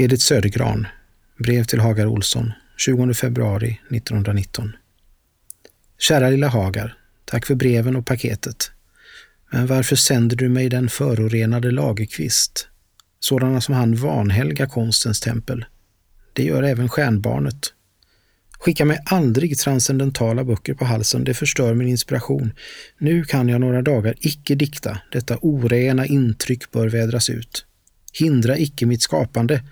Edith Södergran, brev till Hagar Olsson, 20 februari 1919. Kära lilla Hagar, tack för breven och paketet. Men varför sänder du mig den förorenade Lagerkvist? Sådana som han vanhelga konstens tempel. Det gör även stjärnbarnet. Skicka mig aldrig transcendentala böcker på halsen, det förstör min inspiration. Nu kan jag några dagar icke dikta, detta orena intryck bör vädras ut. Hindra icke mitt skapande.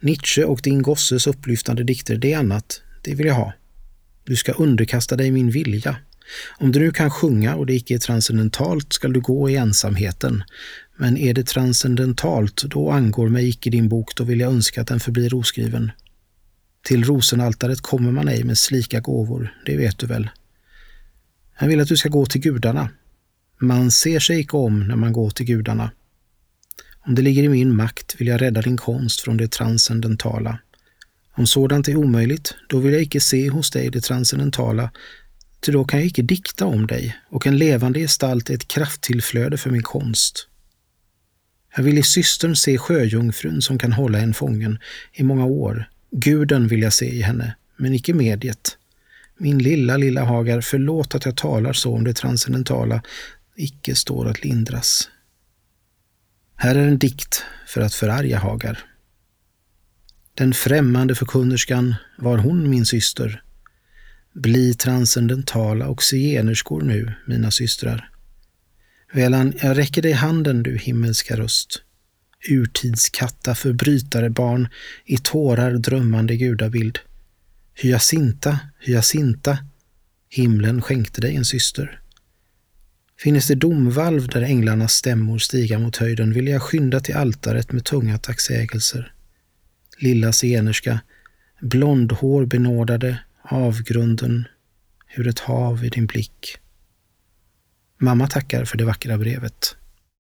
Nietzsche och din gosses upplyftande dikter, det är annat, det vill jag ha. Du ska underkasta dig min vilja. Om du nu kan sjunga och det icke är transcendentalt skall du gå i ensamheten. Men är det transcendentalt, då angår mig icke din bok, då vill jag önska att den förblir oskriven. Till rosenaltaret kommer man ej med slika gåvor, det vet du väl. Jag vill att du ska gå till gudarna. Man ser sig icke om när man går till gudarna. Om det ligger i min makt vill jag rädda din konst från det transcendentala. Om sådant är omöjligt, då vill jag icke se hos dig det transcendentala, ty då kan jag icke dikta om dig, och en levande gestalt är ett krafttillflöde för min konst. Jag vill i systern se sjöjungfrun som kan hålla en fången i många år. Guden vill jag se i henne, men icke mediet. Min lilla, lilla Hagar, förlåt att jag talar så om det transcendentala, icke står att lindras. Här är en dikt för att förarga Hagar. Den främmande förkunnerskan, var hon min syster? Bli transcendentala och zigenerskor nu, mina systrar. Välan, jag räcker dig handen, du himmelska röst. Urtidskatta förbrytare barn i tårar drömmande gudabild. Hyacinta, hyacinta, himlen skänkte dig en syster. Finnes det domvalv där änglarnas stämmor stiga mot höjden vill jag skynda till altaret med tunga tacksägelser. Lilla zigenerska, blondhår benådade, avgrunden, hur ett hav i din blick. Mamma tackar för det vackra brevet.